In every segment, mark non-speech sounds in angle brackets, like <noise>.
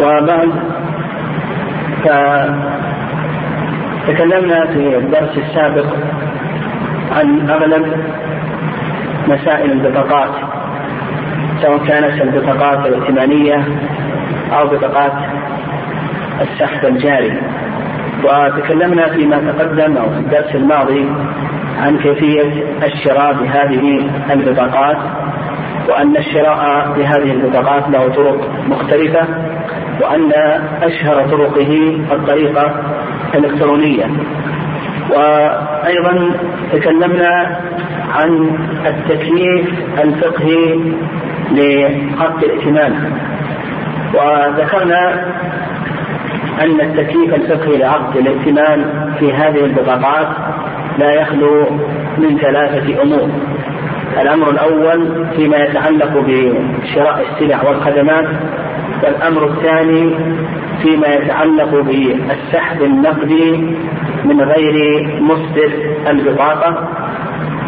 وبعد فتكلمنا في الدرس السابق عن أغلب مسائل البطاقات سواء كانت البطاقات الائتمانية أو بطاقات السحب الجاري. وتكلمنا فيما تقدم أو في الدرس الماضي عن كيفية الشراء بهذه البطاقات وأن الشراء بهذه البطاقات له طرق مختلفة. وأن أشهر طرقه الطريقة الإلكترونية. وأيضا تكلمنا عن التكييف الفقهي لحق الائتمان. وذكرنا أن التكليف الفقهي لعقد الائتمان في هذه البطاقات لا يخلو من ثلاثة أمور. الأمر الأول فيما يتعلق بشراء السلع والخدمات والأمر الثاني فيما يتعلق بالسحب النقدي من غير مصدر البطاقة.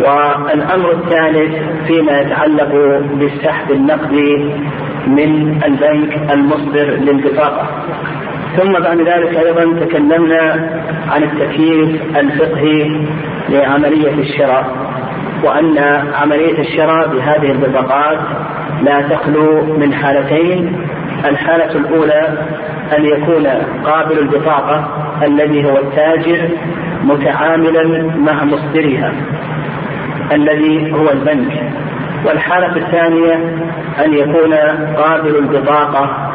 والأمر الثالث فيما يتعلق بالسحب النقدي من البنك المصدر للبطاقة. ثم بعد ذلك أيضا تكلمنا عن التكييف الفقهي لعملية الشراء وأن عملية الشراء بهذه البطاقات لا تخلو من حالتين الحالة الأولى أن يكون قابل البطاقة الذي هو التاجر متعاملا مع مصدرها الذي هو البنك. والحالة الثانية أن يكون قابل البطاقة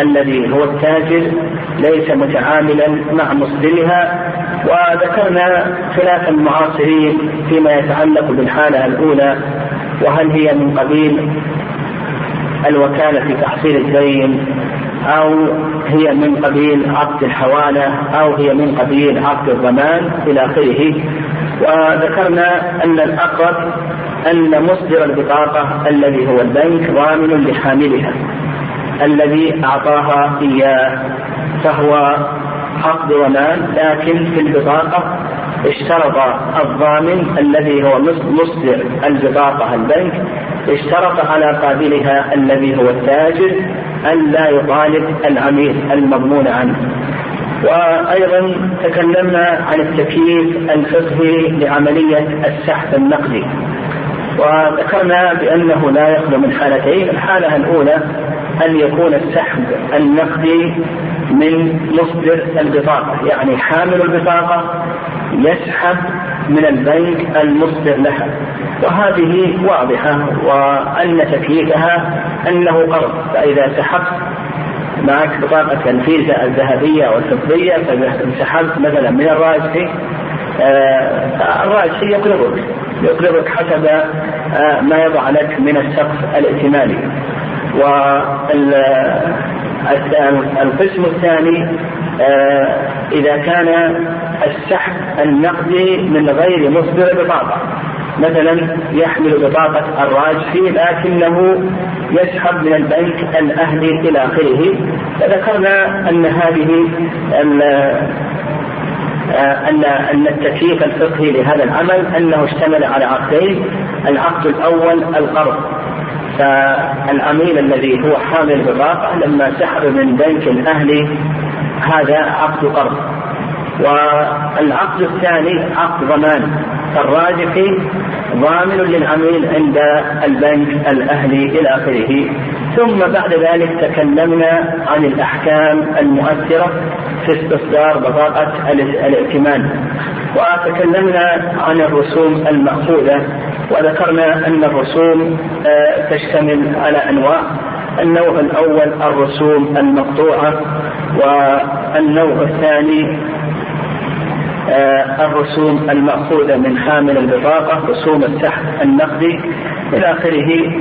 الذي هو التاجر ليس متعاملا مع مصدرها. وذكرنا خلاف المعاصرين فيما يتعلق بالحالة الأولى وهل هي من قبيل الوكالة في تحصيل الدين أو هي من قبيل عقد الحوالة أو هي من قبيل عقد الضمان إلى آخره. وذكرنا أن الأقرب أن مصدر البطاقة الذي هو البنك ضامن لحاملها الذي أعطاها إياه فهو عقد ضمان لكن في البطاقة اشترط الضامن الذي هو مصدر البطاقة البنك اشترط على قابلها الذي هو التاجر أن لا يطالب العميل المضمون عنه. وأيضا تكلمنا عن التكييف الفقهي لعملية السحب النقدي. وذكرنا بأنه لا يخلو من حالتين الحالة الأولى أن يكون السحب النقدي من مصدر البطاقة يعني حامل البطاقة يسحب من البنك المصدر لها. وهذه واضحة وأن تكييفها أنه قرض فإذا سحبت معك بطاقة الفيزا الذهبية والفضية فسحبت مثلا من الراجحي آه الراجحي يقرضك يقرضك حسب آه ما يضع لك من السقف الائتماني. والقسم الثاني آه، إذا كان السحب النقدي من غير مصدر بطاقة مثلا يحمل بطاقة الراجحي لكنه يسحب من البنك الأهلي إلى آخره. فذكرنا أن هذه آه، أن أن التكييف الفقهي لهذا العمل أنه اشتمل على عقدين العقد الأول القرض. فالعميل الذي هو حامل بطاقة لما سحب من بنك الأهلي هذا عقد قرض. والعقد الثاني عقد ضمان. الراجحي ضامن للعميل عند البنك الأهلي إلى آخره. ثم بعد ذلك تكلمنا عن الأحكام المؤثرة في استصدار بطاقة الائتمان. وتكلمنا عن الرسوم المأخوذة وذكرنا أن الرسوم آه، تشتمل على أنواع. النوع الأول الرسوم المقطوعة. والنوع الثاني الرسوم المأخوذة من حامل البطاقة رسوم السحب النقدي إلى آخره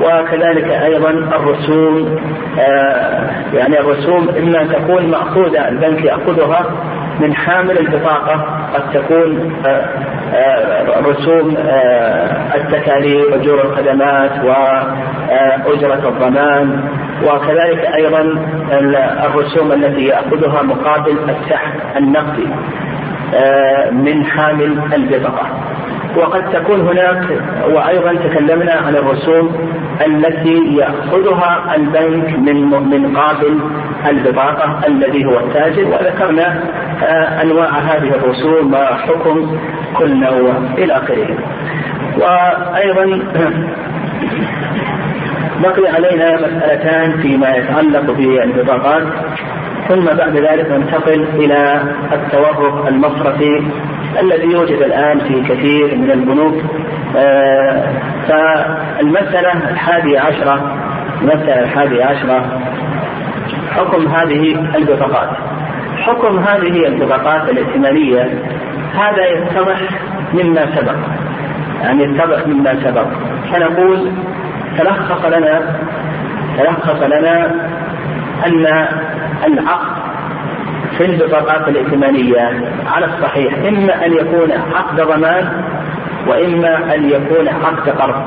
وكذلك أيضا الرسوم آه، يعني الرسوم إما تكون مأخوذة البنك يأخذها من حامل البطاقة قد تكون آه، رسوم التكاليف أجور الخدمات وأجرة الضمان وكذلك أيضا الرسوم التي يأخذها مقابل السحب النقدي. آه، من حامل البطاقة وقد تكون هناك وأيضا تكلمنا عن الرسوم التي يأخذها البنك من من قابل البطاقة الذي هو التاجر وذكرنا آه، أنواع هذه الرسوم وحكم كل نوع إلى آخره. وأيضا بقي علينا مسألتان فيما يتعلق بالبطاقات. ثم بعد ذلك ننتقل إلى التورق المصرفي الذي يوجد الآن في كثير من البنوك. آه، فالمسألة الحادية عشرة المسألة الحادية عشرة حكم هذه البطاقات. حكم هذه البطاقات الائتمانية هذا يتضح مما سبق. يعني يتضح مما سبق. فنقول تلخص لنا تلخص لنا أن العقد في البطاقات الائتمانية على الصحيح إما أن يكون عقد ضمان وإما أن يكون عقد قرض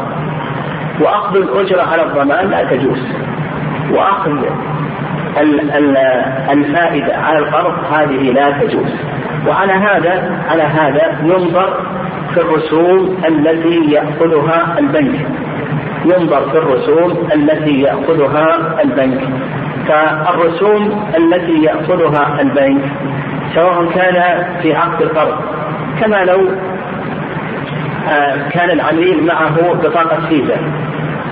وأخذ الأجرة على الضمان لا تجوز. وأخذ الفائدة على القرض هذه لا تجوز. وعلى هذا على هذا ينظر في الرسوم التي يأخذها البنك. ينظر في الرسوم التي يأخذها البنك. فالرسوم التي يأخذها البنك سواء كان في عقد القرض. كما لو آه، كان العميل معه بطاقة فيزا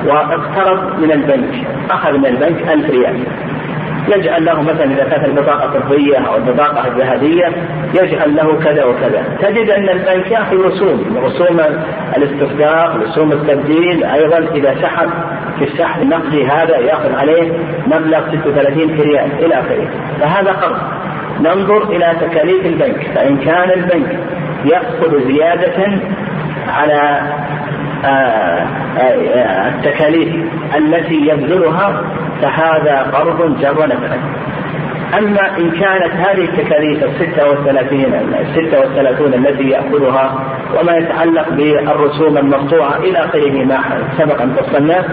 واقترض من البنك أخذ من البنك ألف ريال. يجعل له مثلا إذا كانت البطاقة الفضيه أو البطاقة الذهبية يجعل له كذا وكذا، تجد أن البنك ياخذ رسوم، رسوم الاستفداء، رسوم التبديل، أيضا إذا سحب في السحب النقدي هذا يأخذ عليه مبلغ 36 ريال إلى آخره، فهذا قرض. ننظر إلى تكاليف البنك، فإن كان البنك يأخذ زيادة على آه، آه، التكاليف التي يبذلها فهذا قرض جر نفعا أما إن كانت هذه التكاليف الستة والثلاثين الستة والثلاثون التي يأخذها وما يتعلق بالرسوم المقطوعة إلى آخره ما سبق أن فصلناه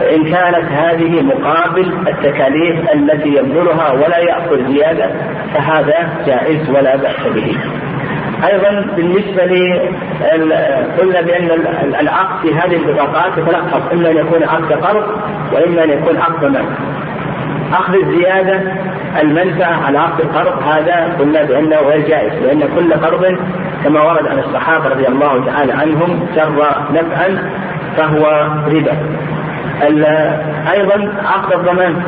فإن كانت هذه مقابل التكاليف التي يبذلها ولا يأخذ زيادة فهذا جائز ولا بأس به. أيضا بالنسبة لي قلنا بأن العقد في هذه البطاقات يتلخص إما أن يكون عقد قرض وإما أن يكون عقد منع. اخذ الزيادة المنفعة على عقد القرض هذا قلنا بأنه غير جائز لأن كل قرض كما ورد عن الصحابة رضي الله تعالى عنهم جر نفعا فهو ربا. أيضا عقد الضمان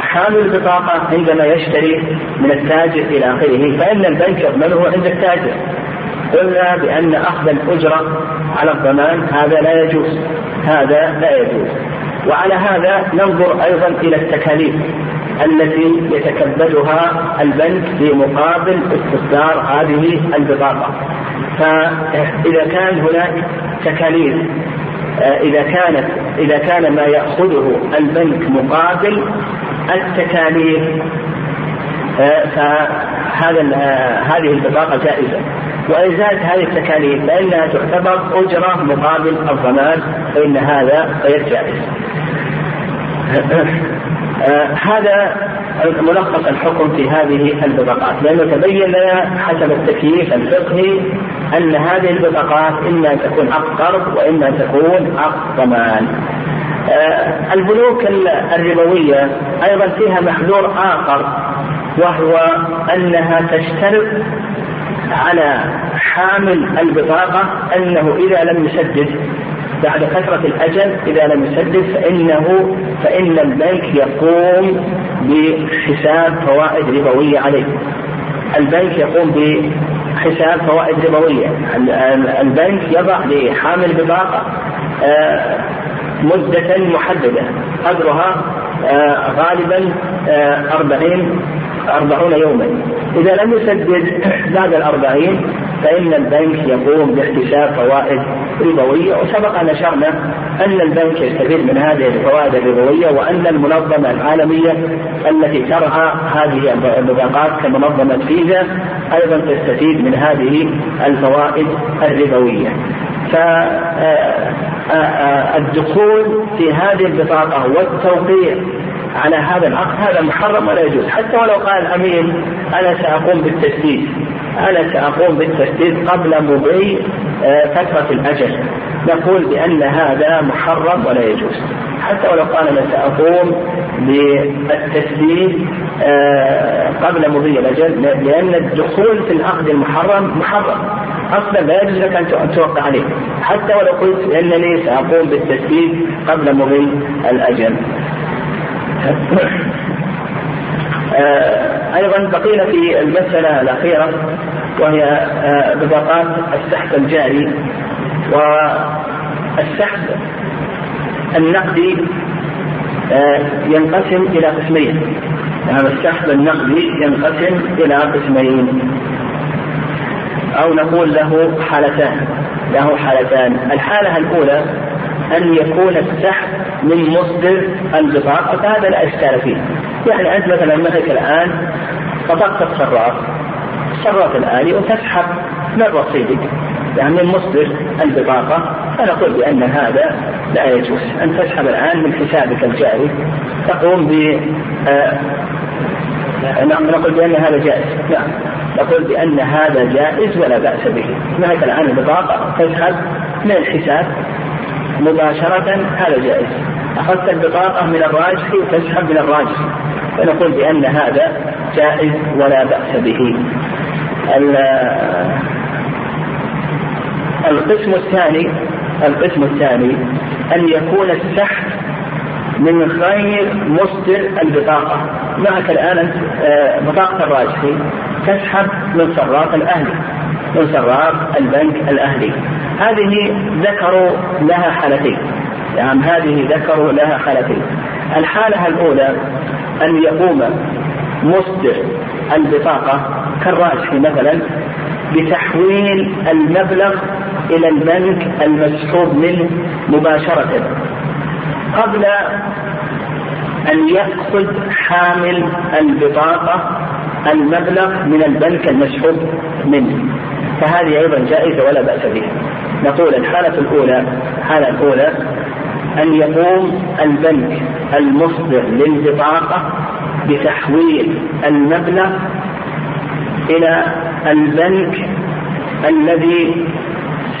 حامل البطاقة عندما يشتري من التاجر إلى آخره. فإن البنك يضمنه عند التاجر. قلنا بأن أخذ الأجرة على الضمان. هذا لا يجوز. هذا لا يجوز. وعلى هذا ننظر أيضا إلى التكاليف التي يتكبدها البنك في مقابل استصدار هذه البطاقة. فإذا كان هناك تكاليف إذا كانت إذا كان ما يأخذه البنك مقابل التكاليف آه، فهذا آه، هذه البطاقة جائزة وإن زادت هذه التكاليف فإنها تعتبر أجرة مقابل الضمان فإن هذا غير جائز. هذا ملخص الحكم في هذه البطاقات لأنه تبين لنا حسب التكييف الفقهي أن هذه البطاقات إما أن تكون عقد قرض وإما أن تكون عقد ضمان. آه، البنوك الربوية أيضا فيها محذور آخر وهو أنها تشترط على حامل البطاقة أنه إذا لم يسدد بعد فترة الأجل إذا لم يسدد فإنه فإن البنك يقوم بحساب فوائد ربوية عليه. البنك يقوم بحساب فوائد ربوية. البنك يضع لحامل بطاقة آه، مدة محددة قدرها آه، غالبا آه، أربعين أربعون يوما إذا لم يسدد <clears throat> بعد الأربعين فإن البنك يقوم باحتساب فوائد ربوية وسبق أن أشرنا أن البنك يستفيد من هذه الفوائد الربوية وأن المنظمة العالمية التي ترعى هذه البطاقات كمنظمة فيزا أيضا تستفيد من هذه الفوائد الربوية. فالدخول في هذه البطاقة والتوقيع على هذا العقد هذا محرم ولا يجوز. حتى ولو قال الأمين أنا سأقوم بالتسديد. أنا سأقوم بالتسديد قبل مضي آه، فترة الأجل. نقول بأن هذا محرم ولا يجوز. حتى ولو قال أنا سأقوم بالتسديد آه، قبل مضي الأجل لأن الدخول في العقد المحرم محرم. أصلا لا يجوز لك أن توقع عليه. حتى ولو قلت إنني سأقوم بالتسديد قبل مضي الأجل. آه، أيضا بقينا في المسألة الأخيرة وهي آه، بطاقات السحب الجاري والسحب النقدي آه، ينقسم إلى قسمين. يعني السحب النقدي ينقسم إلى قسمين. أو نقول له حالتان له حالتان. الحالة الأولى أن يكون السحب من مصدر البطاقة فهذا لا إشكال فيه. يعني أنت مثلا مثلك الآن بطاقة الصراف الصراف الالي وتسحب من رصيدك يعني من مصدر البطاقة فنقول بأن هذا لا يجوز. أن تسحب الآن من حسابك الجاري تقوم ب آه، نقول بأن هذا جائز. نعم. نقول بأن هذا جائز ولا بأس به. هناك الآن البطاقة تسحب من الحساب مباشرة هذا جائز. أخذت البطاقة من الراجح وتسحب من الراجح. فنقول بأن هذا جائز ولا بأس به. القسم الثاني القسم الثاني أن يكون السحب من غير مصدر البطاقة. معك الآن آه، بطاقة الراجحي تسحب من صراف الأهلي. من صراف البنك الأهلي. هذه ذكروا لها حالتين. يعني هذه ذكروا لها حالتين. الحالة الأولى أن يقوم مصدر البطاقة كالراجحي مثلا بتحويل المبلغ إلى البنك المسحوب منه مباشرة قبل أن يأخذ حامل البطاقة المبلغ من البنك المسحوب منه. فهذه أيضا جائزة ولا بأس بها. نقول الحالة الأولى الحالة الأولى أن يقوم البنك المصدر للبطاقة بتحويل المبلغ إلى البنك الذي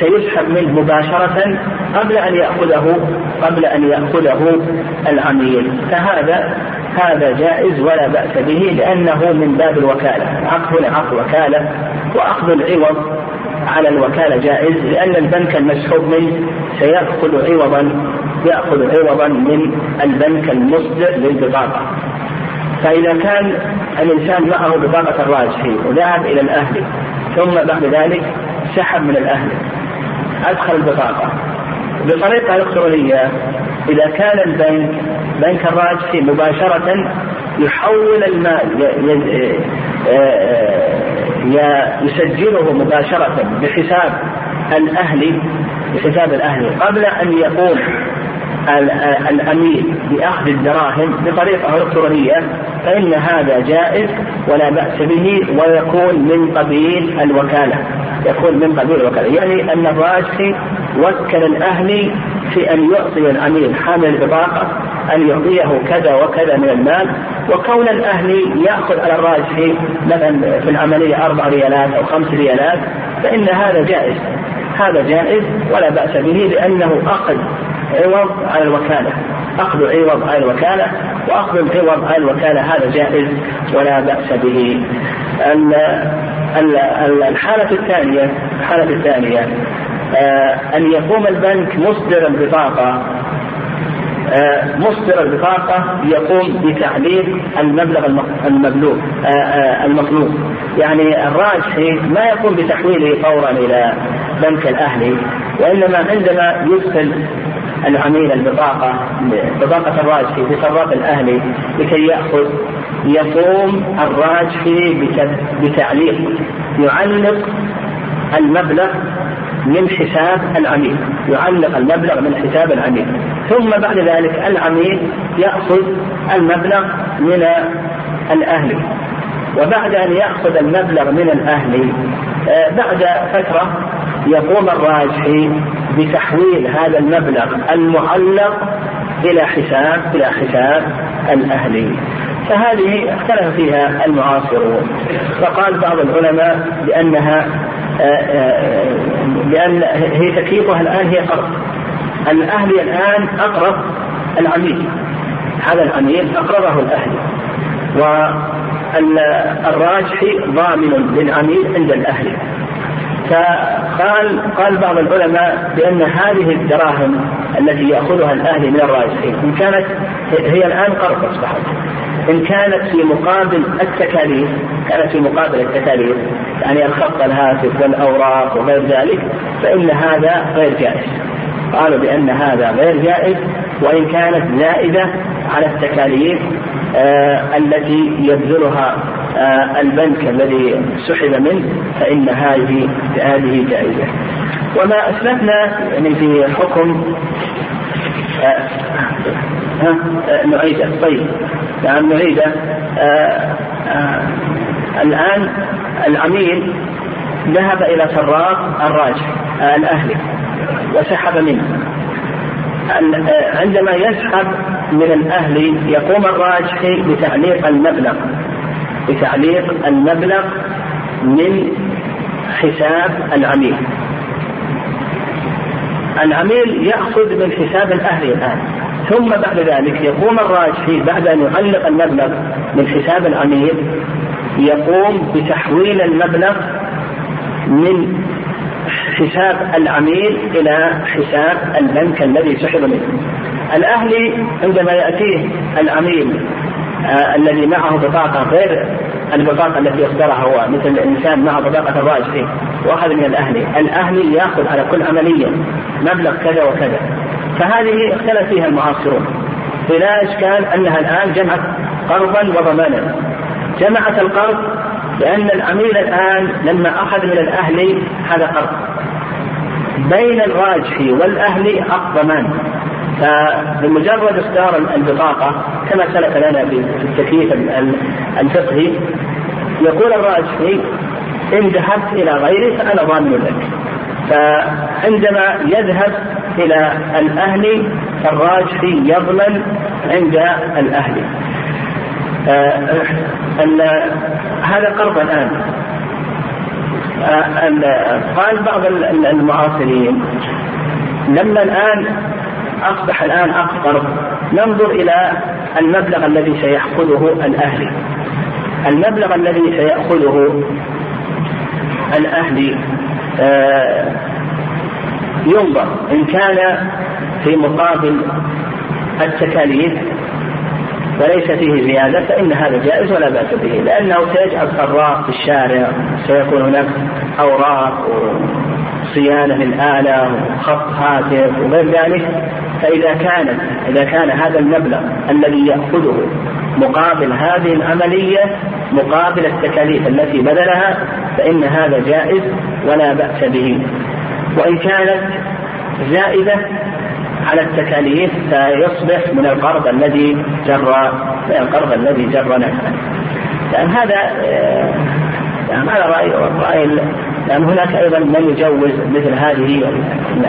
سيسحب منه مباشرة قبل أن يأخذه قبل أن يأخذه العميل فهذا هذا جائز ولا بأس به لأنه من باب الوكالة. عقد هنا عقد وكالة. وأخذ العوض على الوكالة جائز لأن البنك المسحوب منه سيأخذ عوضا يأخذ عوضا من البنك المصدر للبطاقة. فإذا كان الإنسان معه بطاقة الراجحي وذهب إلى الأهلي ثم بعد ذلك سحب من الأهلي أدخل البطاقة. بطريقة إلكترونية إذا كان البنك بنك الراجحي مباشرة يحول المال يسجله مباشرة بحساب الأهلي بحساب الأهلي قبل أن يقوم الأمين بأخذ الدراهم بطريقة إلكترونية فإن هذا جائز ولا بأس به ويكون من قبيل الوكالة. يكون من قبيل الوكالة. يعني أن الراجحي وكل الأهلي في أن يعطي العميل حامل البطاقة أن يعطيه كذا وكذا من المال وكون الأهلي يأخذ على الراجحي مثلا في العملية أربع ريالات أو خمس ريالات فإن هذا جائز. هذا جائز ولا بأس به لأنه أخذ عوض على الوكالة. أخذ عوض على الوكالة وأخذ العوض على الوكالة هذا جائز ولا بأس به. الحالة الثانية الحالة الثانية آه، أن يقوم البنك مصدر البطاقة آه، مصدر البطاقة يقوم بتعليق المبلغ المبلوغ آه، المطلوب. يعني الراجحي ما يقوم بتحويله فورا إلى بنك الأهلي وإنما عندما يدخل العميل البطاقة بطاقة الراجحي في صراف الأهلي لكي يأخذ يقوم الراجحي بتعليق يعلق المبلغ من حساب العميل يعلق المبلغ من حساب العميل. ثم بعد ذلك العميل يأخذ المبلغ من الأهلي وبعد أن يأخذ المبلغ من الأهلي آه، بعد فترة يقوم الراجحي بتحويل هذا المبلغ المعلق إلى حساب إلى حساب الأهلي فهذه اختلف فيها المعاصرون. فقال بعض العلماء بأنها لأن هي تكليفها الآن هي قرض الأهلي الآن أقرض العميل. هذا العميل أقرضه الأهلي. والراجحي ضامن للعميل عند الأهلي. فقال قال بعض العلماء بأن هذه الدراهم التي يأخذها الأهلي من الراجحين إن كانت هي الآن قرض أصبحت. إن كانت في مقابل التكاليف كانت في مقابل التكاليف يعني الخط الهاتف والأوراق وغير ذلك فإن هذا غير جائز. قالوا بأن هذا غير جائز وإن كانت زائدة على التكاليف آه التي يبذلها آه البنك الذي سحب منه فإن هذه هذه جائزة. وما أسلفنا يعني في حكم آه ها؟ آه نعيدة. طيب. نعم نعيدة. آه آه الآن العميل ذهب إلى صراف الراجح الأهلي وسحب منه. عندما يسحب من الأهلي يقوم الراجحي بتعليق المبلغ بتعليق المبلغ من حساب العميل العميل يأخذ من حساب الأهلي الآن. ثم بعد ذلك يقوم الراجحي بعد أن يعلق المبلغ من حساب العميل يقوم بتحويل المبلغ من حساب العميل إلى حساب البنك الذي سحب منه. الأهلي عندما يأتيه العميل آه الذي معه بطاقة غير البطاقة التي اختارها هو مثل الإنسان معه بطاقة الراجحي وأخذ من الأهلي الأهلي يأخذ على كل عملية مبلغ كذا وكذا. فهذه اختلف فيها المعاصرون. فلا إشكال أنها الآن جمعت قرضا وضمانا. جمعت القرض لأن العميل الآن لما أخذ من الأهلي هذا قرض. بين الراجحي والأهلي حق ضمان. فبمجرد اصدار البطاقة كما سلك لنا في التكليف الفقهي يقول الراجحي إن ذهبت إلى غيري فأنا ضامن لك. فعندما يذهب إلى الأهلي فالراجحي يضمن عند الأهلي آه هذا قرض الآن. آه قال بعض المعاصرين لما الآن أصبح الآن أقرب ننظر إلى المبلغ الذي سيأخذه الأهلي المبلغ الذي سيأخذه الأهلي آه ينظر إن كان في مقابل التكاليف وليس فيه زيادة فإن هذا جائز ولا بأس به لأنه سيجعل صراف في الشارع سيكون هناك أوراق وصيانة للآلة وخط هاتف وغير ذلك. فإذا كانت إذا كان هذا المبلغ الذي يأخذه مقابل هذه العملية مقابل التكاليف التي بذلها فإن هذا جائز ولا بأس به. وإن كانت زائدة على التكاليف فيصبح من القرض الذي جر من القرض الذي جر نفعا. لأن هذا يعني هذا رأي رأي لأن هناك أيضا من يجوز مثل هذه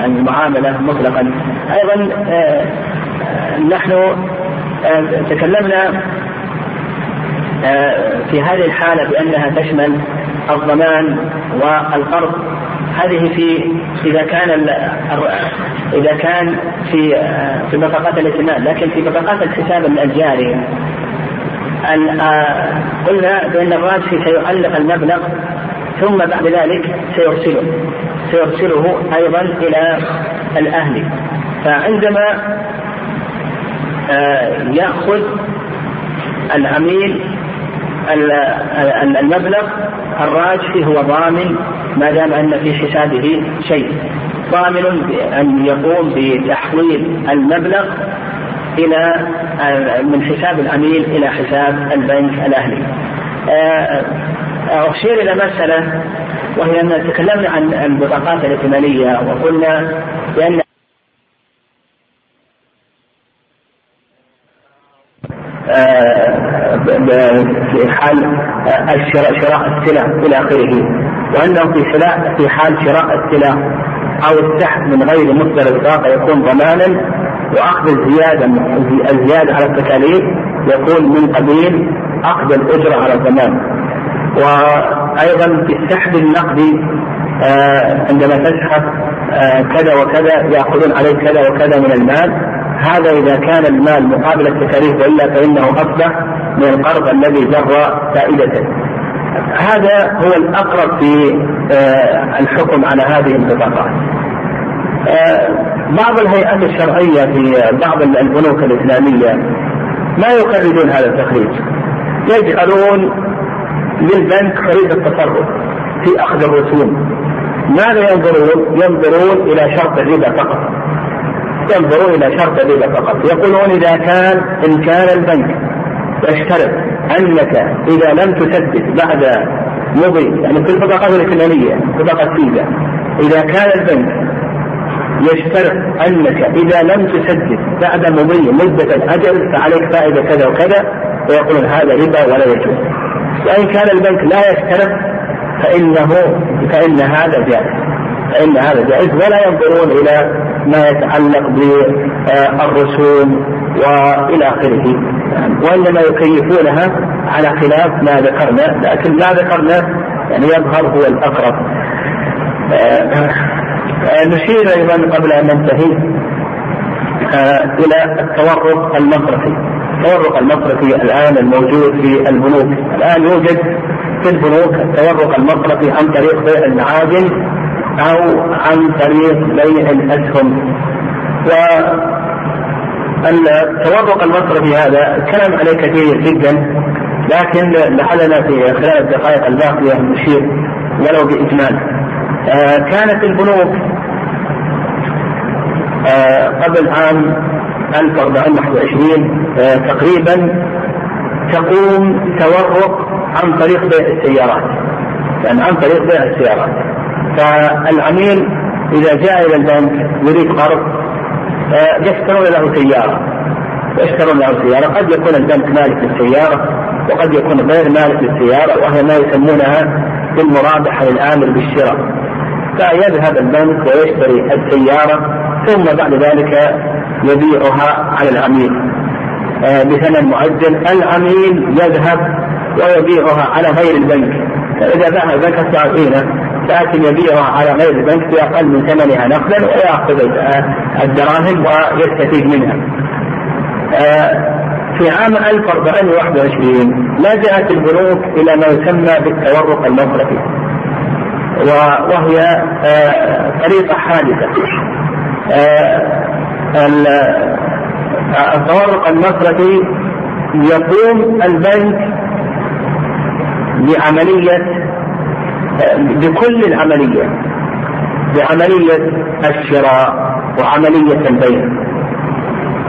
المعاملة مطلقا أيضا آه، نحن آه، تكلمنا آه، في هذه الحالة بأنها تشمل الضمان والقرض هذه في إذا كان إذا كان في في بطاقات الائتمان لكن في بطاقات الحساب الجاري قلنا بأن الراجحي سيعلق المبلغ ثم بعد ذلك سيرسله. سيرسله أيضا إلى الأهل. فعندما يأخذ العميل المبلغ الراجحي هو ضامن ما دام أن في حسابه شيء ضامن بأن يقوم بتحويل المبلغ إلى من حساب العميل إلى حساب البنك الأهلي. أشير إلى مسألة وهي أن تكلمنا عن البطاقات الائتمانية وقلنا بأن في حال شراء السلع إلى آخره وأنه في سلع في حال شراء السلع أو السحب من غير مصدر الطاقه يكون ضمانا وأخذ الزيادة الزيادة على التكاليف يكون من قبيل أخذ الأجرة على الضمان. وأيضا في السحب النقدي آه عندما تسحب آه كذا وكذا يأخذون عليك كذا وكذا من المال هذا إذا كان المال مقابل التكاليف والا فإنه أصبح من القرض الذي جر فائدته. هذا هو الأقرب في آه الحكم على هذه البطاقات. بعض الهيئات الشرعية في بعض البنوك الإسلامية ما يخرجون هذا التخريج. يجعلون للبنك خريطة تصرف في أخذ الرسوم ماذا ينظرون؟ ينظرون إلى شرط الربا فقط ينظرون إلى شرط الربا فقط. يقولون إذا كان إن كان البنك يشترط أنك إذا لم تسدد بعد مضي يعني في البطاقات الائتمانية بطاقة فيزا إذا كان البنك يشترط أنك إذا لم تسدد بعد مضي مدة الأجل فعليك فائدة كذا وكذا ويقولون هذا ربا ولا يجوز. وإن كان البنك لا يشترط فإنه فإن هذا جائز. فإن هذا جائز. ولا ينظرون إلى ما يتعلق بالرسوم وإلى آخره. وإنما يكيفونها على خلاف ما ذكرنا لكن ما ذكرنا يعني يظهر هو الأقرب. نشير أيضا قبل أن ننتهي إلى التورق المصرفي التورق المصرفي الآن الموجود في البنوك. الآن يوجد في البنوك التورق المصرفي عن طريق بيع المعادن أو عن طريق بيع الأسهم. و التورق المصرفي هذا الكلام عليه كثير جدا لكن لعلنا في خلال الدقائق الباقية نشير ولو بإجمال. آه كانت البنوك آه قبل عام 1421 آه، تقريبا تقوم تورق عن طريق بيع السيارات. يعني عن طريق بيع السيارات. فالعميل إذا جاء إلى البنك يريد قرض آه، يشترون له سيارة. يشترون له سيارة. قد يكون البنك مالك للسيارة وقد يكون غير مالك للسيارة وهي ما يسمونها بالمرابحة للآمر بالشراء. فيذهب البنك ويشتري السيارة ثم بعد ذلك يبيعها على العميل. آه، بثمن معجل العميل يذهب ويبيعها على غير البنك. فإذا باع البنك الساعتين لكن يبيعها على غير البنك بأقل من ثمنها نقدا ويأخذ الدراهم ويستفيد منها. آه، في عام 1421 لجأت البنوك إلى ما يسمى بالتورق المصرفي وهي آه، طريقة حادثة التورق المصرفي يقوم البنك بعملية بكل العملية بعملية الشراء وعملية البيع.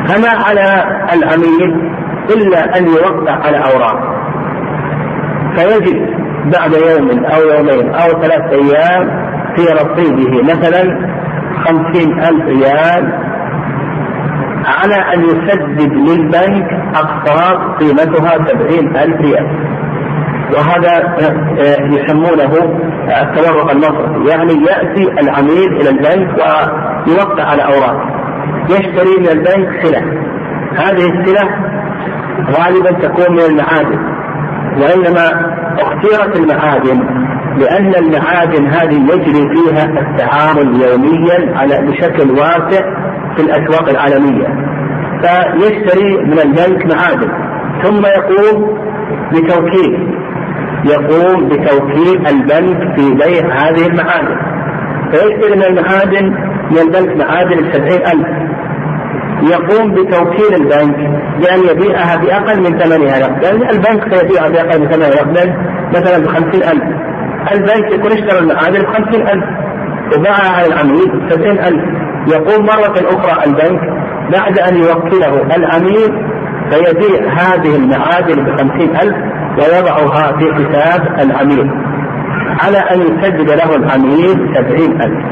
فما على العميل إلا أن يوقع على أوراق. فيجد بعد يوم أو يومين أو ثلاثة أيام في رصيده مثلا خمسين ألف ريال على أن يسدد للبنك أقساط قيمتها سبعين ألف ريال. وهذا آه، يسمونه التورق المصرفي. يعني يأتي العميل إلى البنك ويوقع على أوراق. يشتري من البنك سلع. هذه السلع غالبا تكون من المعادن. وإنما اختيرت المعادن لأن المعادن هذه يجري فيها التعامل يوميا على بشكل واسع في الأسواق العالمية. فيشتري من البنك معادن. ثم يقوم بتوكيل. يقوم بتوكيل البنك في بيع هذه المعادن. فيشتري من المعادن؟ من البنك معادن بسبعين ألف. يقوم بتوكيل البنك بأن يبيعها بأقل من ثمنها نقدا البنك سيبيعها بأقل من ثمنها نقدا مثلا بخمسين ألف. البنك يكون اشترى المعادن ب 50000 وباعها على العميل سبعين ألف. يقوم مرة أخرى البنك بعد أن يوكله العميل فيبيع هذه المعادن بخمسين ألف. ويضعها في حساب العميل على أن يسدد له العميل سبعين ألف.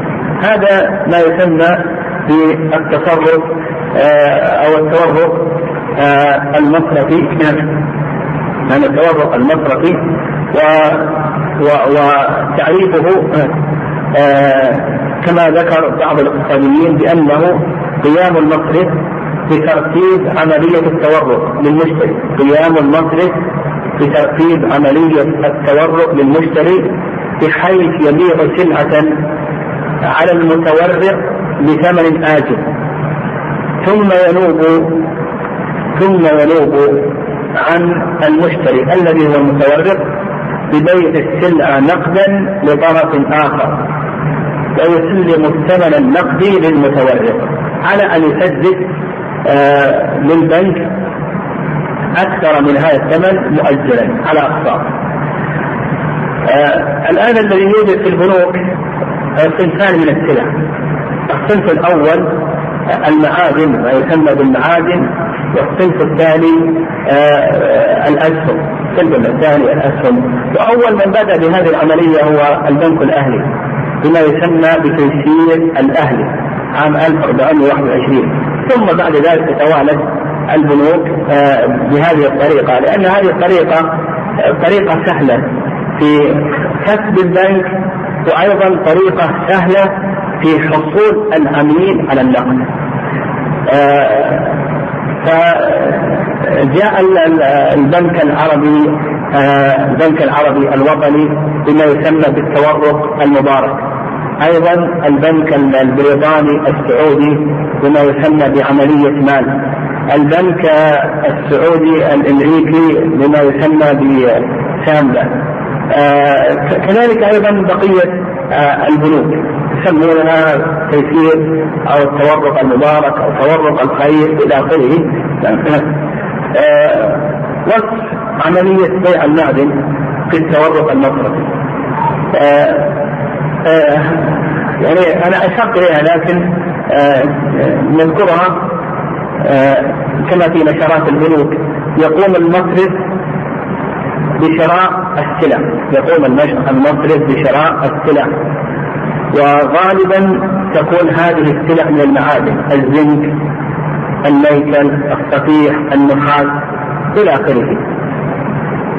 هذا ما يسمى بالتصرف آه، أو التورط آه، المصرفي. يعني التورط المصرفي وتعريفه آه، كما ذكر بعض الاقتصاديين بأنه قيام المصرف بترتيب عملية التورق للمشتري، قيام المصرف بترتيب عملية التورق للمشتري بحيث يبيع سلعة على المتورق بثمن آجل ثم ينوب ثم ينوب عن المشتري الذي هو المتورق ببيع السلعة نقدا لطرف آخر ويسلم الثمن النقدي للمتورق على أن يسدد آه للبنك أكثر من هذا الثمن مؤجلا على أقساط. آه الآن الذي يوجد في البنوك صنفان من السلع. الصنف الأول المعادن ما يسمى بالمعادن والصنف الثاني آه الأسهم الصنف الثاني الأسهم وأول من بدأ بهذه العملية هو البنك الأهلي بما يسمى بتيسير الأهلي عام 1421 ثم بعد ذلك تتوالد البنوك آه، بهذه الطريقة لأن هذه الطريقة طريقة سهلة. في كسب البنك وأيضا طريقة سهلة في حصول العميل على النقد. آه، فجاء البنك العربي آه، البنك العربي الوطني بما يسمى بالتورق المبارك. أيضا البنك البريطاني السعودي بما يسمى بعملية مال. البنك السعودي الإمريكي بما يسمى بسامبا. آه كذلك أيضا بقية آه البنوك. يسمونها تيسير أو التورق المبارك أو تورق الخير إلى آخره. آه وصف عملية بيع المعدن في التورق المصرفي. يعني أنا اشرت إليها لكن نذكرها. كما في نشرات البنوك يقوم المصرف بشراء السلع. يقوم المصرف بشراء السلع. وغالبا تكون هذه السلع من المعادن الزنك النيكل الصفيح النحاس إلى آخره.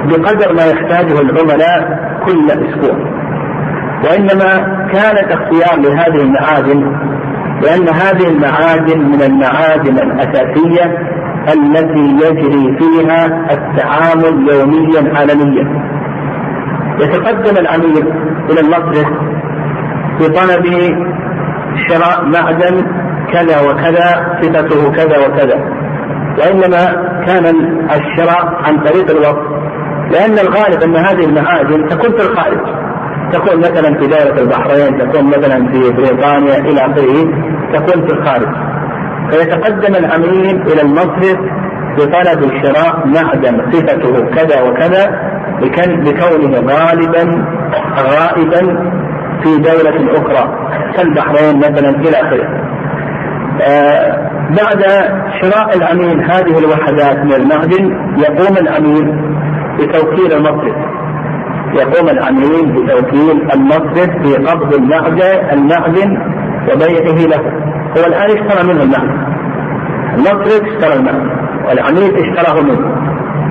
بقدر ما يحتاجه العملاء كل أسبوع. وإنما كانت اختيار لهذه المعادن لأن هذه المعادن من المعادن الأساسية التي يجري فيها التعامل يوميا عالميا. يتقدم العميل إلى المصرف بطلب شراء معدن كذا وكذا صفته كذا وكذا. وإنما كان الشراء عن طريق الوقت لأن الغالب أن هذه المعادن تكون في الخارج. تكون مثلا في دائرة البحرين تكون مثلا في بريطانيا إلى آخره. تكون في الخارج فيتقدم العميل إلى المصرف بطلب شراء معدن صفته كذا وكذا بكونه غالبا غائبا في دولة أخرى كالبحرين مثلا إلى آخره. آه بعد شراء العميل هذه الوحدات من المعدن يقوم العميل بتوكيل المصرف يقوم العميل بتوكيل المصرف بقبض المعدن المعدن وبيعه له. هو الآن اشترى منه المعدن المصرف اشترى المعدن والعميل اشتراه منه.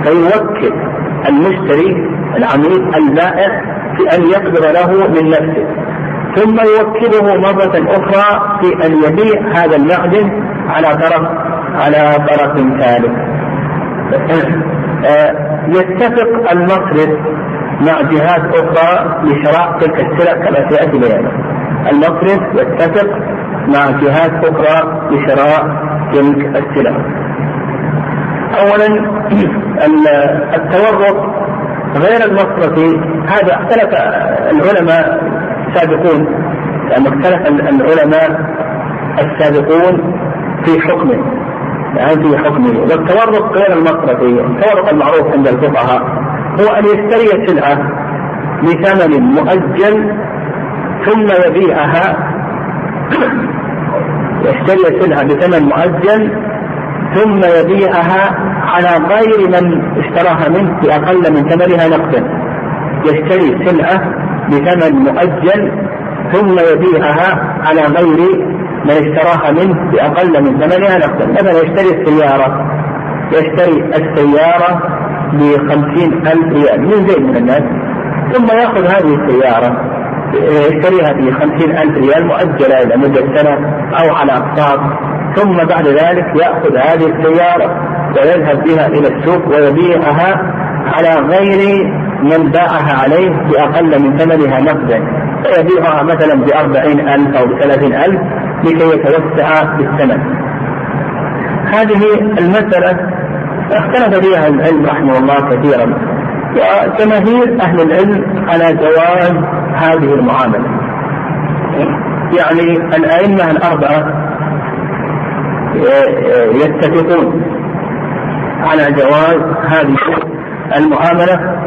فيوكل المشتري العميل البائع في أن يقبض له من نفسه. ثم يوكله مرة أخرى في أن يبيع هذا المعدن على طرف على طرف ثالث. آه، يتفق المصرف مع جهات أخرى لشراء تلك السلع كما سيأتي بيانه. المصرف يتفق مع جهات أخرى لشراء تلك السلع. أولا التورط غير المصرفي هذا اختلف العلماء السابقون يعني اختلف العلماء السابقون في حكمه يعني في حكمه. والتورط غير المصرفي التورط المعروف عند الفقهاء هو أن يشتري سلعة بثمن مؤجل ثم يبيعها. يشتري سلعة بثمن مؤجل ثم يبيعها على غير من اشتراها منه بأقل من ثمنها نقدا. يشتري سلعة بثمن مؤجل ثم يبيعها على غير من اشتراها منه بأقل من ثمنها نقدا. مثلا يشتري السيارة. يشتري السيارة بخمسين ألف ريال من زيد من الناس. ثم يأخذ هذه السيارة. يشتريها ب خمسين ألف ريال مؤجلة إلى مدة سنة أو على أقساط. ثم بعد ذلك يأخذ هذه السيارة ويذهب بها إلى السوق ويبيعها على غير من باعها عليه بأقل من ثمنها نقدا. فيبيعها مثلا بأربعين ألف أو بثلاثين ألف لكي يتوسع في الثمن. هذه المسألة اختلف فيها العلم رحمه الله كثيرا. وجماهير أهل العلم على جواز هذه المعاملة. يعني الأئمة الأربعة يتفقون على جواز هذه المعاملة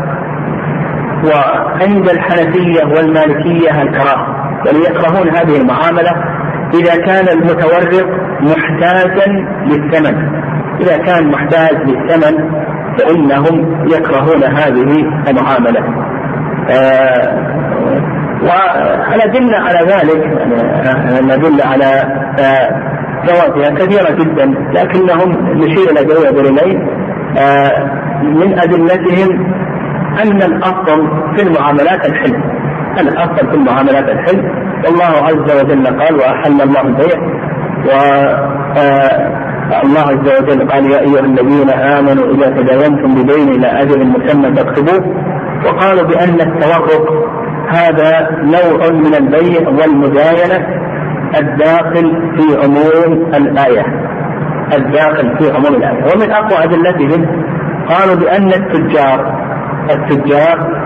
وعند الحنفية والمالكية الكراهة بل يكرهون هذه المعاملة إذا كان المتورط محتاجا للثمن. إذا كان محتاج للثمن فإنهم يكرهون هذه المعاملة. آه والأدلة على ذلك. الأدلة على آه جوازها كثيرة جدا لكنهم نشير إلى جواب إليه من أدلتهم أن الأفضل في المعاملات الحلم الأفضل في المعاملات الحلم والله عز وجل قال وأحل الله البيع. و آه الله عز وجل قال يا أيها الذين آمنوا إذا تداينتم بدين إلى أجل مسمى فاكتبوه. وقالوا بأن التورق هذا نوع من البيع والمداينه الداخل في عموم الآية. الداخل في عموم الآية. ومن أقوى ادلتهم قالوا بأن التجار التجار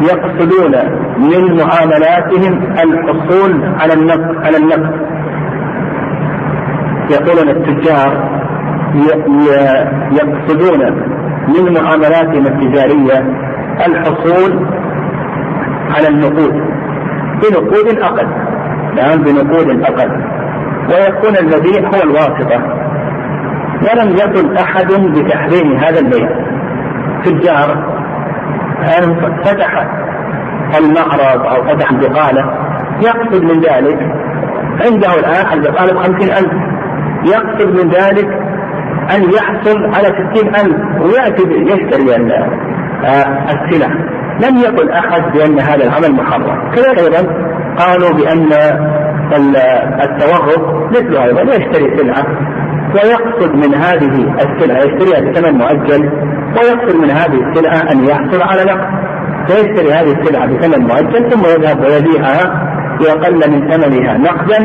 يقصدون من معاملاتهم الحصول على النقد على النقد. يقولون التجار يقصدون من معاملاتهم التجارية الحصول على النقود. بنقود أقل. نعم بنقود أقل. ويكون المبيع هو الواسطة. ولم يكن أحد بتحريم هذا البيع. تجار فتح المعرض أو فتح البقالة يقصد من ذلك عنده الآن البقالة بخمسين ألف. يقصد من ذلك أن يحصل على ستين ألف. ويأتي يشتري آه، السلع. لم يقل أحد بأن هذا العمل محرم. كذلك أيضا قالوا بأن التورط مثل أيضا يشتري سلعة ويقصد من هذه السلعة يشتريها بثمن مؤجل ويقصد من هذه السلعة أن يحصل على نقد. فيشتري هذه السلعة بثمن مؤجل ثم يذهب ويبيعها بأقل من ثمنها نقدا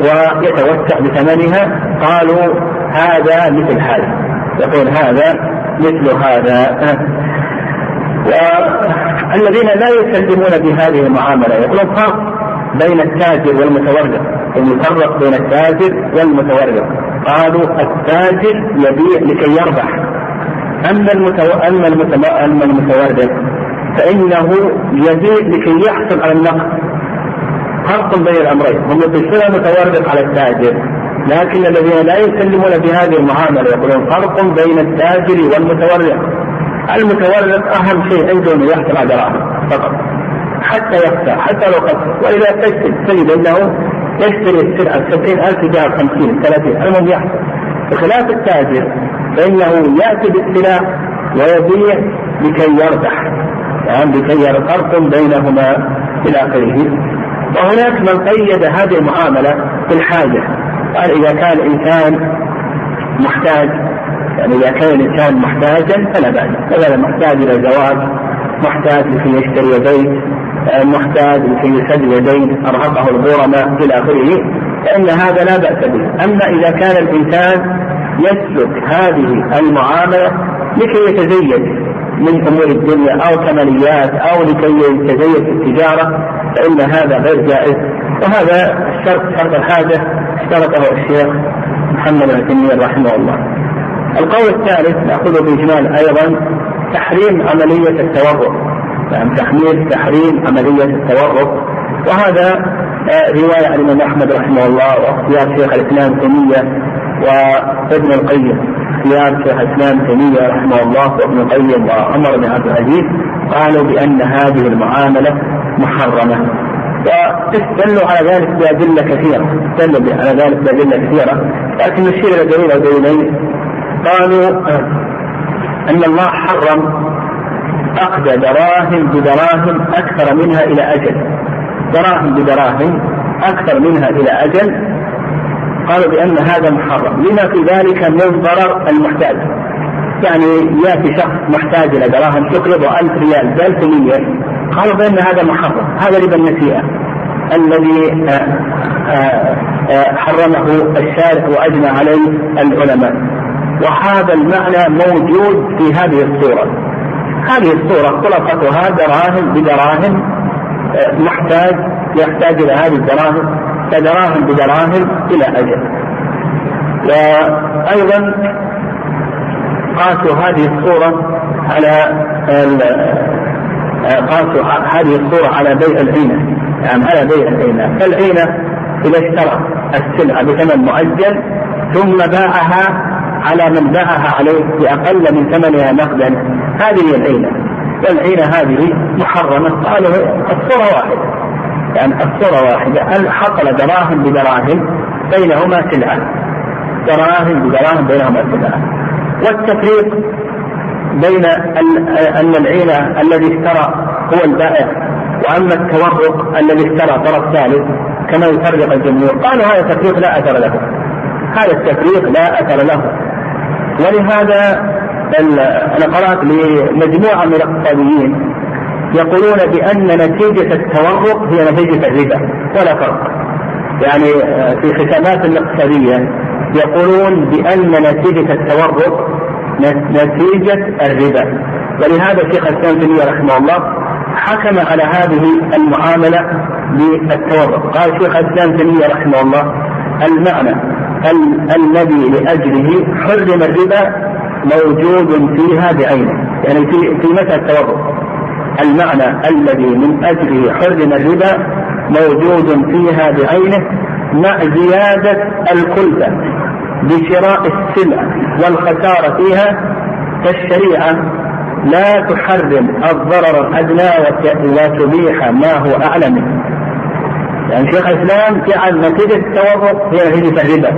ويتوسع بثمنها. قالوا هذا مثل هذا يقول هذا مثل هذا. والذين لا يسلمون بهذه المعاملة يقولون فرق بين التاجر والمتورق المفرق بين التاجر والمتورق قالوا التاجر يبيع لكي يربح. أما المتو... أما المتو... أما المتورق فإنه يبيع لكي يحصل على النقد. فرق بين الأمرين. هم بالصله متورط على التاجر لكن الذين لا يسلمون بهذه المعاملة يقولون فرق بين التاجر والمتورط. المتورط أهم شيء عنده انه يحصل على دراهم فقط. حتى يخسر حتى لو خسر وإذا تجد تجد أنه يشتري السلعة ب 70000 تجاه 50 30 المهم يحصل. بخلاف التاجر فإنه يأتي بالسلاح ويبيع لكي يربح. يعني لكي فرق بينهما إلى آخره. وهناك من قيد هذه المعاملة بالحاجة. قال إذا كان الإنسان محتاج يعني إذا كان الإنسان محتاجا فلا بأس. مثلا محتاج إلى زواج محتاج لكي يشتري بيت محتاج لكي يسد يدين أرهقه الغرماء إلى آخره فإن هذا لا بأس به. أما إذا كان الإنسان يسلك هذه المعاملة لكي يتزيد من أمور الدنيا أو كماليات أو لكي يتزيد في التجارة فإن هذا غير جائز. وهذا الشرط شرط الحاجة اشترطه الشيخ محمد بن تيمية رحمه الله. القول الثالث نأخذه بإجمال أيضا تحريم عملية التورط. يعني تحميل تحريم عملية التورط. وهذا آه، رواية عن الإمام أحمد رحمه الله واختيار شيخ الإسلام تيمية وابن القيم. اختيار شيخ الإسلام تيمية رحمه الله وابن القيم وعمر بن عبد العزيز قالوا بأن هذه المعاملة محرمة. واستدلوا على ذلك بأدلة كثيرة. استدلوا على ذلك بأدلة كثيرة. لكن نشير إلى دليل أو دليلين قالوا أن الله حرم أخذ دراهم بدراهم أكثر منها إلى أجل. دراهم بدراهم أكثر منها إلى أجل. قالوا بأن هذا محرم. لما في ذلك من ضرر المحتاج. يعني يأتي شخص محتاج إلى دراهم تقرضه ألف ريال بألف مية. قالوا بأن هذا محرم. هذا ربا النسيئة الذي آه، آه، آه، حرمه الشارع وأجمع عليه العلماء. وهذا المعنى موجود في هذه الصورة. هذه الصورة خلاصتها دراهم بدراهم آه، محتاج يحتاج إلى هذه الدراهم كدراهم بدراهم إلى أجل. وأيضا قاسوا هذه الصورة على آه، قاسوا هذه الصورة على بيع العينة يعني على بيع العينة. فالعينة إذا اشترى السلعة بثمن مؤجل ثم باعها على من باعها عليه بأقل من ثمنها نقدا. هذه هي العينة. والعينة هذه محرمة. قالوا الصورة واحدة. يعني الصورة واحدة. حصل دراهم بدراهم بينهما سلعة دراهم بدراهم بينهما سلعة والتفريق بين أن العينة الذي اشترى هو البائع وأما التورق الذي اشترى طرف ثالث كما يفرق الجمهور. قالوا هذا التفريق لا أثر له. هذا التفريق لا أثر له. ولهذا أنا قرات لمجموعة من الاقتصاديين يقولون بأن نتيجة التورق هي نتيجة الربا ولا فرق. يعني في ختامات الاقتصادية يقولون بأن نتيجة التورق نتيجة الربا. ولهذا شيخ الإسلام تيمية رحمه الله حكم على هذه المعاملة بالتورق. قال شيخ الإسلام تيمية رحمه الله المعنى. الذي لأجله حرم الربا موجود فيها بعينه. يعني في في متى التورط المعنى الذي من أجله حرم الربا موجود فيها بعينه مع زيادة الكلفة بشراء السلع والخسارة فيها فالشريعة لا تحرم الضرر الأدنى وتبيح ما هو أعلى منه. يعني شيخ الإسلام جعل نتيجة التورط هي نتيجه الربا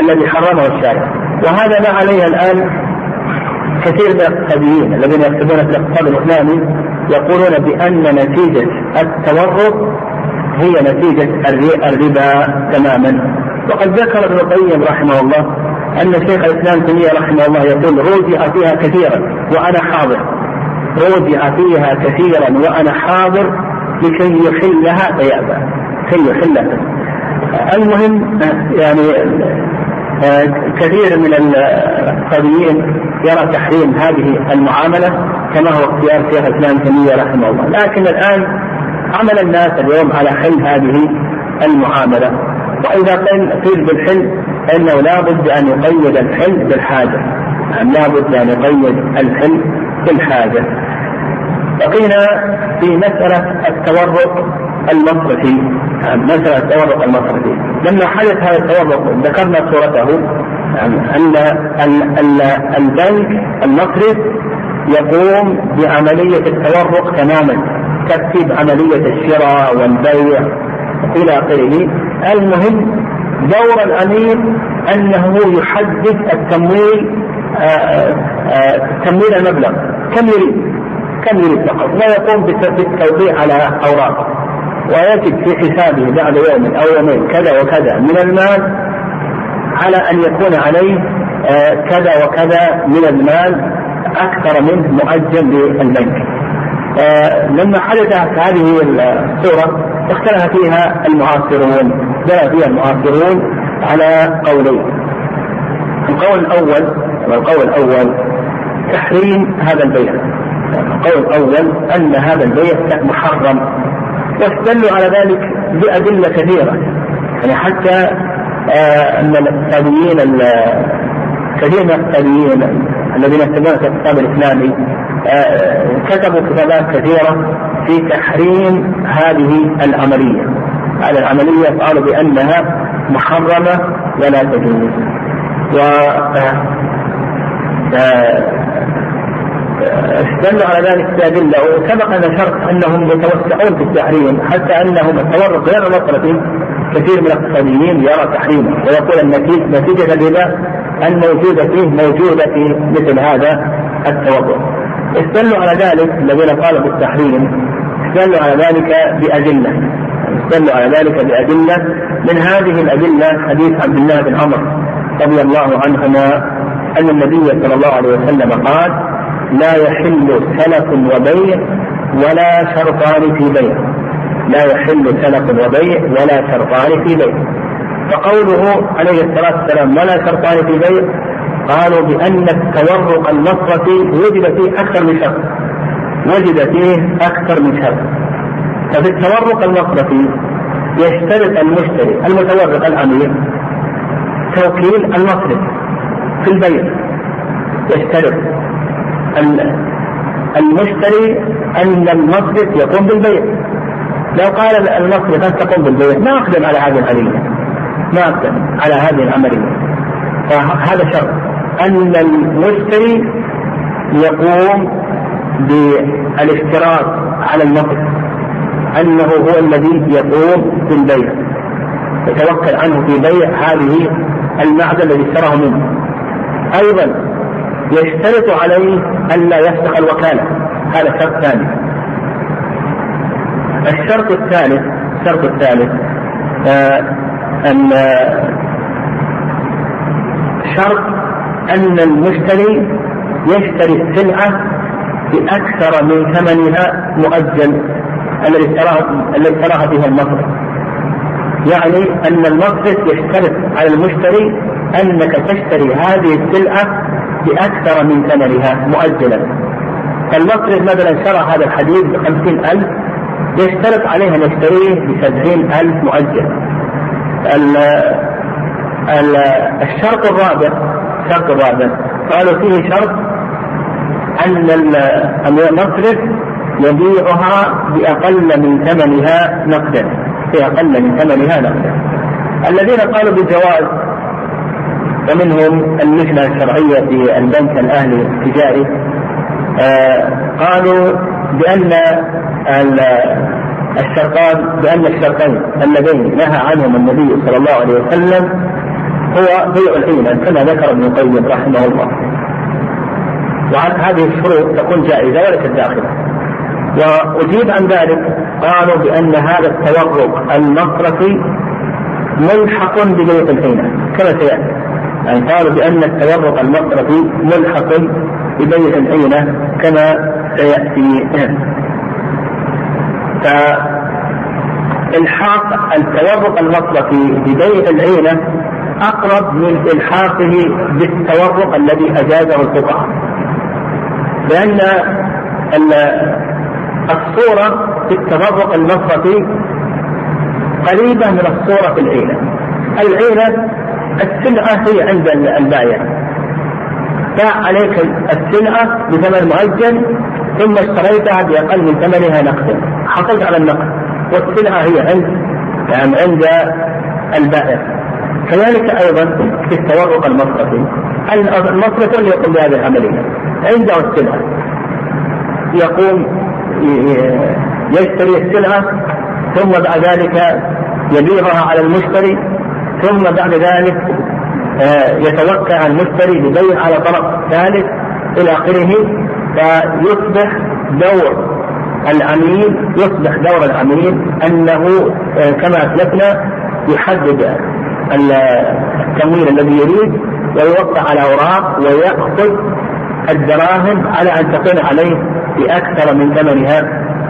الذي حرمه الشارع. وهذا ما عليه الآن كثير من الاقتصاديين الذين يكتبون في الاقتصاد الإسلامي يقولون بأن نتيجة التورط هي نتيجة الربا تماما. وقد ذكر ابن القيم رحمه الله أن شيخ الإسلام تيمية رحمه الله يقول روجع فيها كثيرا وأنا حاضر. روجع فيها كثيرا وأنا حاضر لكي يحلها فيأبى. كي يحلها المهم يعني كثير من الاقتصاديين يرى تحريم هذه المعاملة كما هو اختيار شيخ الإسلام تيمية رحمه الله، لكن الآن عمل الناس اليوم على حل هذه المعاملة، وإذا قيل بالحل فإنه لا بد أن يقيد الحل بالحاجة، يعني لا بد أن يقيد الحل بالحاجة. بقينا في مسألة التورط المصرفي. مسألة التورق المصرفي لما حدث هذا التورق ذكرنا صورته أن البنك المصرف يقوم بعملية التورق تماما ترتيب عملية الشراء والبيع إلى آخره. المهم دور الأمير أنه يحدد التمويل تمويل المبلغ. كم يريد؟ كم يريد فقط؟ ويقوم بالتوقيع على أوراق ويجد في حسابه بعد يوم أو يومين كذا وكذا من المال على أن يكون عليه آه، كذا وكذا من المال أكثر منه مؤجل للبنك. آه، لما حدثت هذه الصورة اختلف فيها المعاصرون جرى فيها المعاصرون على قولين. القول الأول والقول الأول تحريم هذا البيع. القول الأول أن هذا البيع محرم واستدلوا على ذلك بأدلة كثيرة يعني حتى آه، أن الاقتصاديين كثير من الاقتصاديين الذين يكتبون في الكتاب الإسلامي آه، كتبوا كتابات كثيرة في تحريم هذه العملية. هذه العملية قالوا بأنها محرمة ولا تجوز. و استدلوا على ذلك بأدلة وسبق أن ذكرت أنهم يتوسعون في التحريم حتى أنهم التورط غير المصرفي كثير من الأقتصاديين يرى تحريمه ويقول النتيجة نتيجة الربا الموجودة فيه موجودة في مثل هذا التورط. استدلوا على ذلك الذين قالوا بالتحريم استدلوا على ذلك بأدلة. استدلوا على ذلك بأدلة. من هذه الأدلة حديث عبد الله بن عمر رضي الله عنهما أن النبي صلى الله عليه وسلم قال لا يحل سلف وبيع ولا شرطان في بيع. لا يحل سلف وبيع ولا شرطان في بيع. فقوله عليه الصلاة والسلام ولا شرطان في بيع قالوا بأن التورق المصرفي وجد فيه أكثر من شرط. وجد فيه أكثر من شرط. ففي التورق المصرفي يشترط المشتري المتورق الأمير توكيل المصرف في البيع. يشترط. المشتري أن المصرف يقوم بالبيع. لو قال المصرف أنت تقوم بالبيع ما أقدم على هذه العملية. ما أقدم على هذه العملية. فهذا شرط. أن المشتري يقوم بالاشتراط على المصرف. أنه هو الذي يقوم بالبيع. يتوكل عنه في بيع هذه المعدن الذي اشتراه منه. أيضا يشترط عليه ألا يفتح الوكالة هذا شرط ثاني الشرط الثالث الشرط الثالث آه أن شرط أن المشتري يشتري السلعة بأكثر من ثمنها مؤجل الذي اشتراها الذي اشتراها به المصرف. يعني أن المصرف يشترط على المشتري أنك تشتري هذه السلعة بأكثر من ثمنها مؤجلا. فالمصرف مثلا شرى هذا الحديد بخمسين ألف يشترط عليه أن يشتريه بسبعين ألف مؤجل الشرط الرابع الشرط الرابع قالوا فيه شرط أن المصرف يبيعها بأقل من ثمنها نقدا بأقل من ثمنها نقدا. الذين قالوا بالجواز ومنهم اللجنة الشرعية في البنك الأهلي التجاري. آه قالوا بأن الشرطان بأن الشرطين اللذين نهى عنهم النبي صلى الله عليه وسلم هو بيع العينة كما ذكر ابن القيم رحمه الله. وعن هذه الشروط تكون جائزة وليست داخلة وأجيب عن ذلك قالوا بأن هذا التورق المصرفي ملحق ببيع العينة كما سيأتي. يعني قالوا بأن التورط المصرفي ملحق ببيع العينة كما سيأتي. فإلحاق التورط المصرفي ببيع العينة أقرب من إلحاقه بالتورط الذي أجازه الفقهاء لأن الصورة في التورط المصرفي قريبة من الصورة في العينة. العينة السلعة هي عند البائع. باع عليك السلعة بثمن مؤجل ثم اشتريتها بأقل من ثمنها نقدا. حصلت على النقد. والسلعة هي عند يعني عند البائع. كذلك أيضا في التورق المصرفي. المصرف اللي يقوم بهذه العملية. عنده السلعة. يقوم يشتري السلعة ثم بعد ذلك يبيعها على المشتري ثم بعد ذلك آه، يتوقع المشتري ببيع على طرف ثالث إلى آخره فيصبح دور العميل يصبح دور العميل أنه آه، كما أسلفنا يحدد التمويل الذي يريد ويوقع على أوراق ويأخذ الدراهم على أن تكون عليه بأكثر من ثمنها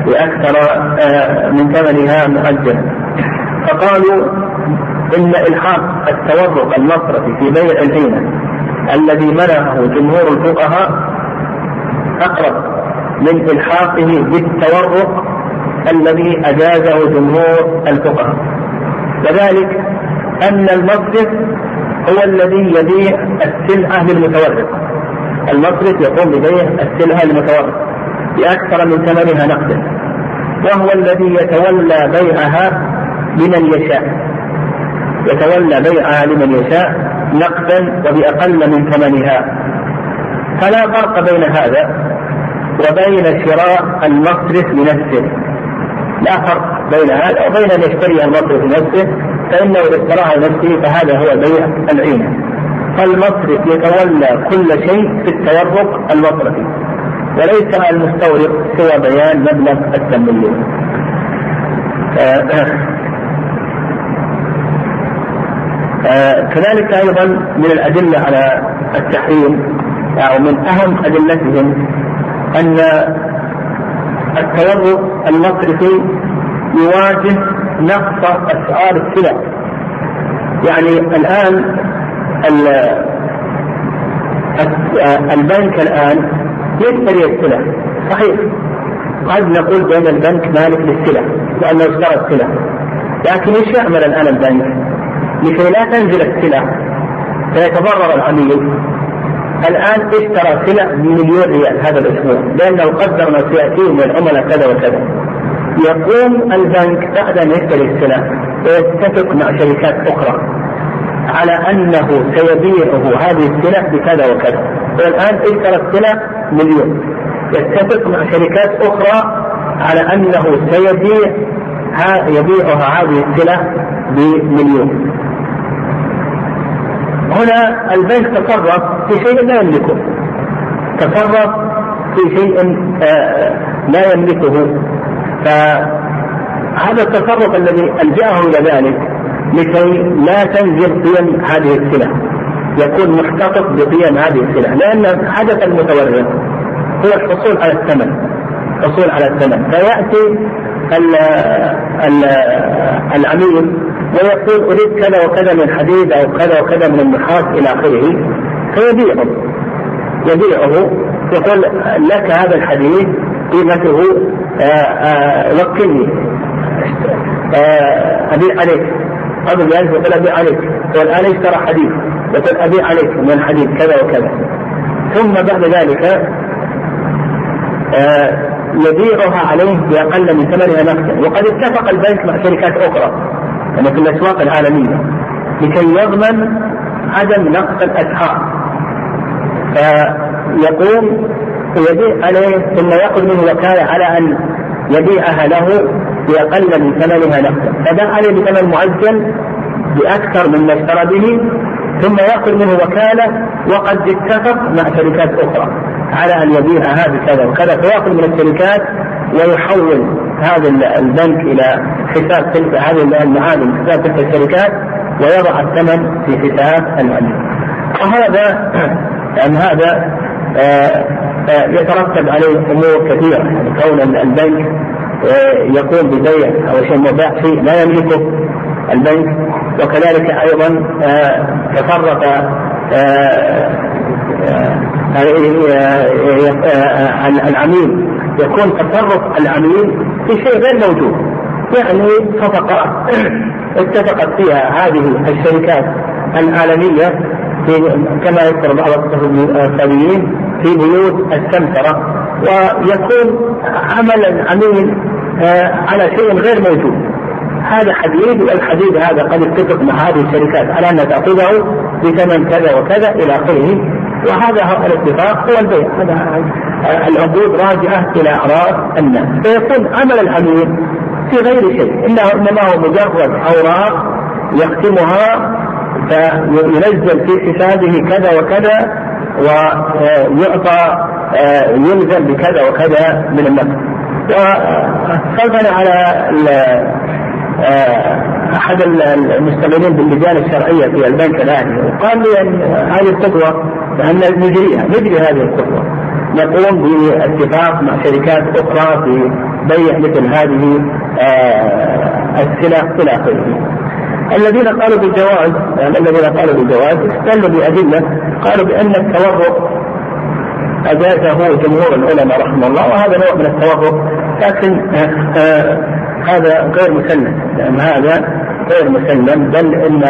بأكثر آه، من ثمنها مؤجلا فقالوا إن إلحاق التورق المصرفي في بيع العينة الذي منعه جمهور الفقهاء أقرب من إلحاقه بالتورق الذي أجازه جمهور الفقهاء. وذلك أن المصرف هو الذي يبيع السلعة للمتورق المصرف يقوم ببيع السلعة المتورط بأكثر من ثمنها نقدا وهو الذي يتولى بيعها لمن يشاء. يتولى بيعها لمن يشاء نقدا وبأقل من ثمنها. فلا فرق بين هذا وبين شراء المصرف لنفسه. لا فرق بين هذا وبين أن يشتري المصرف لنفسه فإنه إذا اشتراها لنفسه فهذا هو بيع العينه فالمصرف يتولى كل شيء في التورق المصرفي. وليس على المستورد سوى بيان مبلغ التمويل آه، آه، كذلك أيضا من الأدلة على التحريم أو من أهم أدلتهم أن التورط المصرفي يواجه نقص أسعار السلع. يعني الآن البنك الآن يشتري السلع. صحيح. قد نقول بان البنك مالك للسلع لأنه اشترى السلع. لكن إيش يعمل الآن البنك؟ لكي لا تنزل السلع. فيتضرر العميل. الآن اشترى سلع بمليون ريال هذا الأسبوع لأنه قدر ما سيأتيه من العملاء كذا وكذا. يقوم البنك بعد أن يشتري السلع ويتفق مع شركات أخرى على أنه سيبيعه هذه السلع بكذا وكذا. والآن اشترى السلع مليون يتفق مع شركات أخرى على أنه سيبيع يبيعها هذه السلع بمليون. هنا البنك تصرف في شيء لا يملكه. تصرف في شيء آه، لا يملكه. فهذا التصرف الذي ألجأه إلى ذلك لكي لا تنزل قيم هذه السلع. يكون محتفظ بقيم هذه السلع. لأن حدث المتورط هو الحصول على الثمن. الحصول على الثمن. فيأتي العميل ويقول أريد كذا وكذا من حديد أو كذا وكذا من النحاس إلى آخره. فيبيعه. يبيعه. يقول لك هذا الحديد قيمته آه، آه، وكلني. آه، أبيع عليك. قبل ذلك يقول أبيع عليك. والان اشترى حديد. يقول أبيع عليك من الحديد كذا وكذا. ثم بعد ذلك يبيعها عليه بأقل من ثمنها نقدا وقد اتفق البنك مع شركات أخرى. يعني في الأسواق العالمية لكي يضمن عدم نقص الأسعار. فيقوم ويبيع عليه ثم يأخذ منه وكالة على أن يبيعها له بأقل من ثمنها نقدا فباع عليه بثمن معجل بأكثر مما اشترى به ثم يأخذ منه وكالة وقد اتفق مع شركات أخرى على أن يبيعها بكذا وكذا فيأخذ من الشركات ويحول هذا البنك إلى حساب تلك هذه المعادن حساب تلك الشركات ويضع الثمن في حساب العميل وهذا يعني هذا آه، آه، يترتب عليه امور كثيره يعني كون البنك آه، يقوم ببيع أو شيء مباح شيء لا يملكه البنك وكذلك أيضا تفرق العميل يكون تصرف العميل في شيء غير موجود. يعني صفقة اتفقت فيها هذه الشركات العالمية في كما يذكر بعض الاقتصاديين في بيوت السمسرة ويكون عمل العميل آه، على شيء غير موجود. هذا حديد والحديد هذا قد اتفق مع هذه الشركات. على ان تاخذه بثمن كذا وكذا إلى آخره. وهذا الاتفاق هو البيع. هذا العقود راجعة إلى أعراض الناس. فيكون عمل العميل في غير شيء انه إنما هو مجرد أوراق يختمها فينزل في حسابه كذا وكذا ويعطى يلزم بكذا وكذا من النقد وخلفنا على أحد المستمعين باللجان الشرعية في البنك الاهلي وقال لي أن هذه الخطوه فان نجريها. نجري هذه الخطوه نقوم باتفاق مع شركات أخرى في بيع مثل هذه آه، السلع إلى اخره. الذين قالوا بالجواز يعني الذين قالوا بالجواز استدلوا بأدلة قالوا بأن التورط أجازه جمهور العلماء رحمه الله وهذا نوع من التورط لكن آه، آه، هذا غير مسلم لأن هذا غير مسلم بل إن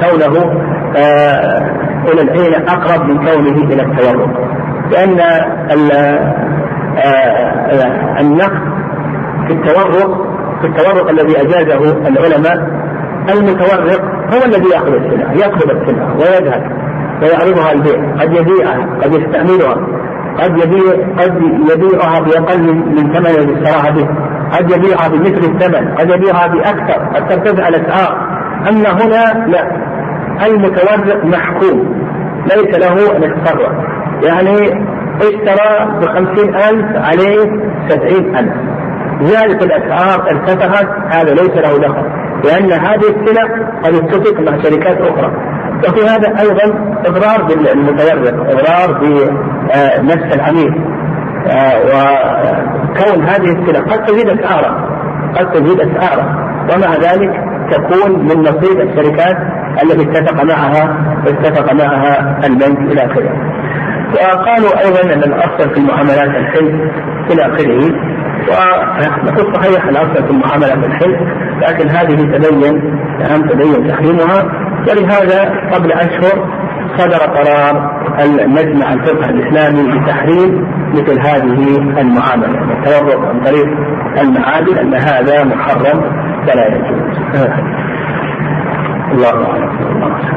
كونه إلى العين أقرب من كونه إلى التورط لأن آه، النقد في التورق في التورق الذي أجازه العلماء المتورق هو الذي يأخذ السلعة يطلب السلعة ويذهب ويعرضها البيع قد يبيعها قد يستعملها قد يبيع قد يبيعها بأقل من ثمن الذي اشتراها به قد يبيعها بمثل الثمن قد يبيعها بأكثر قد ترتفع الأسعار. أما هنا لا المتورق محكوم ليس له أن يتصرف يعني اشترى بخمسين ألف عليه سبعين ألف. الأسعار ارتفعت هذا ليس له دخل لأن هذه السلع قد اتفق مع شركات أخرى. وفي هذا أيضا إضرار بالمتورط إضرار بنفس العميل. آه، وكون هذه السلع قد تزيد أسعارها قد تزيد أسعارها. ومع ذلك تكون من نصيب الشركات التي اتفق معها اتفق معها البنك إلى آخره. وقالوا أيضا أن الأصل في المعاملات الحلف إلى آخره ونقول صحيح الأصل في المعامله بالحلف لكن هذه تبين أن تبين تحريمها. ولهذا قبل أشهر صدر قرار المجمع الفقه الإسلامي بتحريم مثل هذه المعاملة التورط عن طريق المعادن أن هذا محرم فلا يجوز. الله أعلم.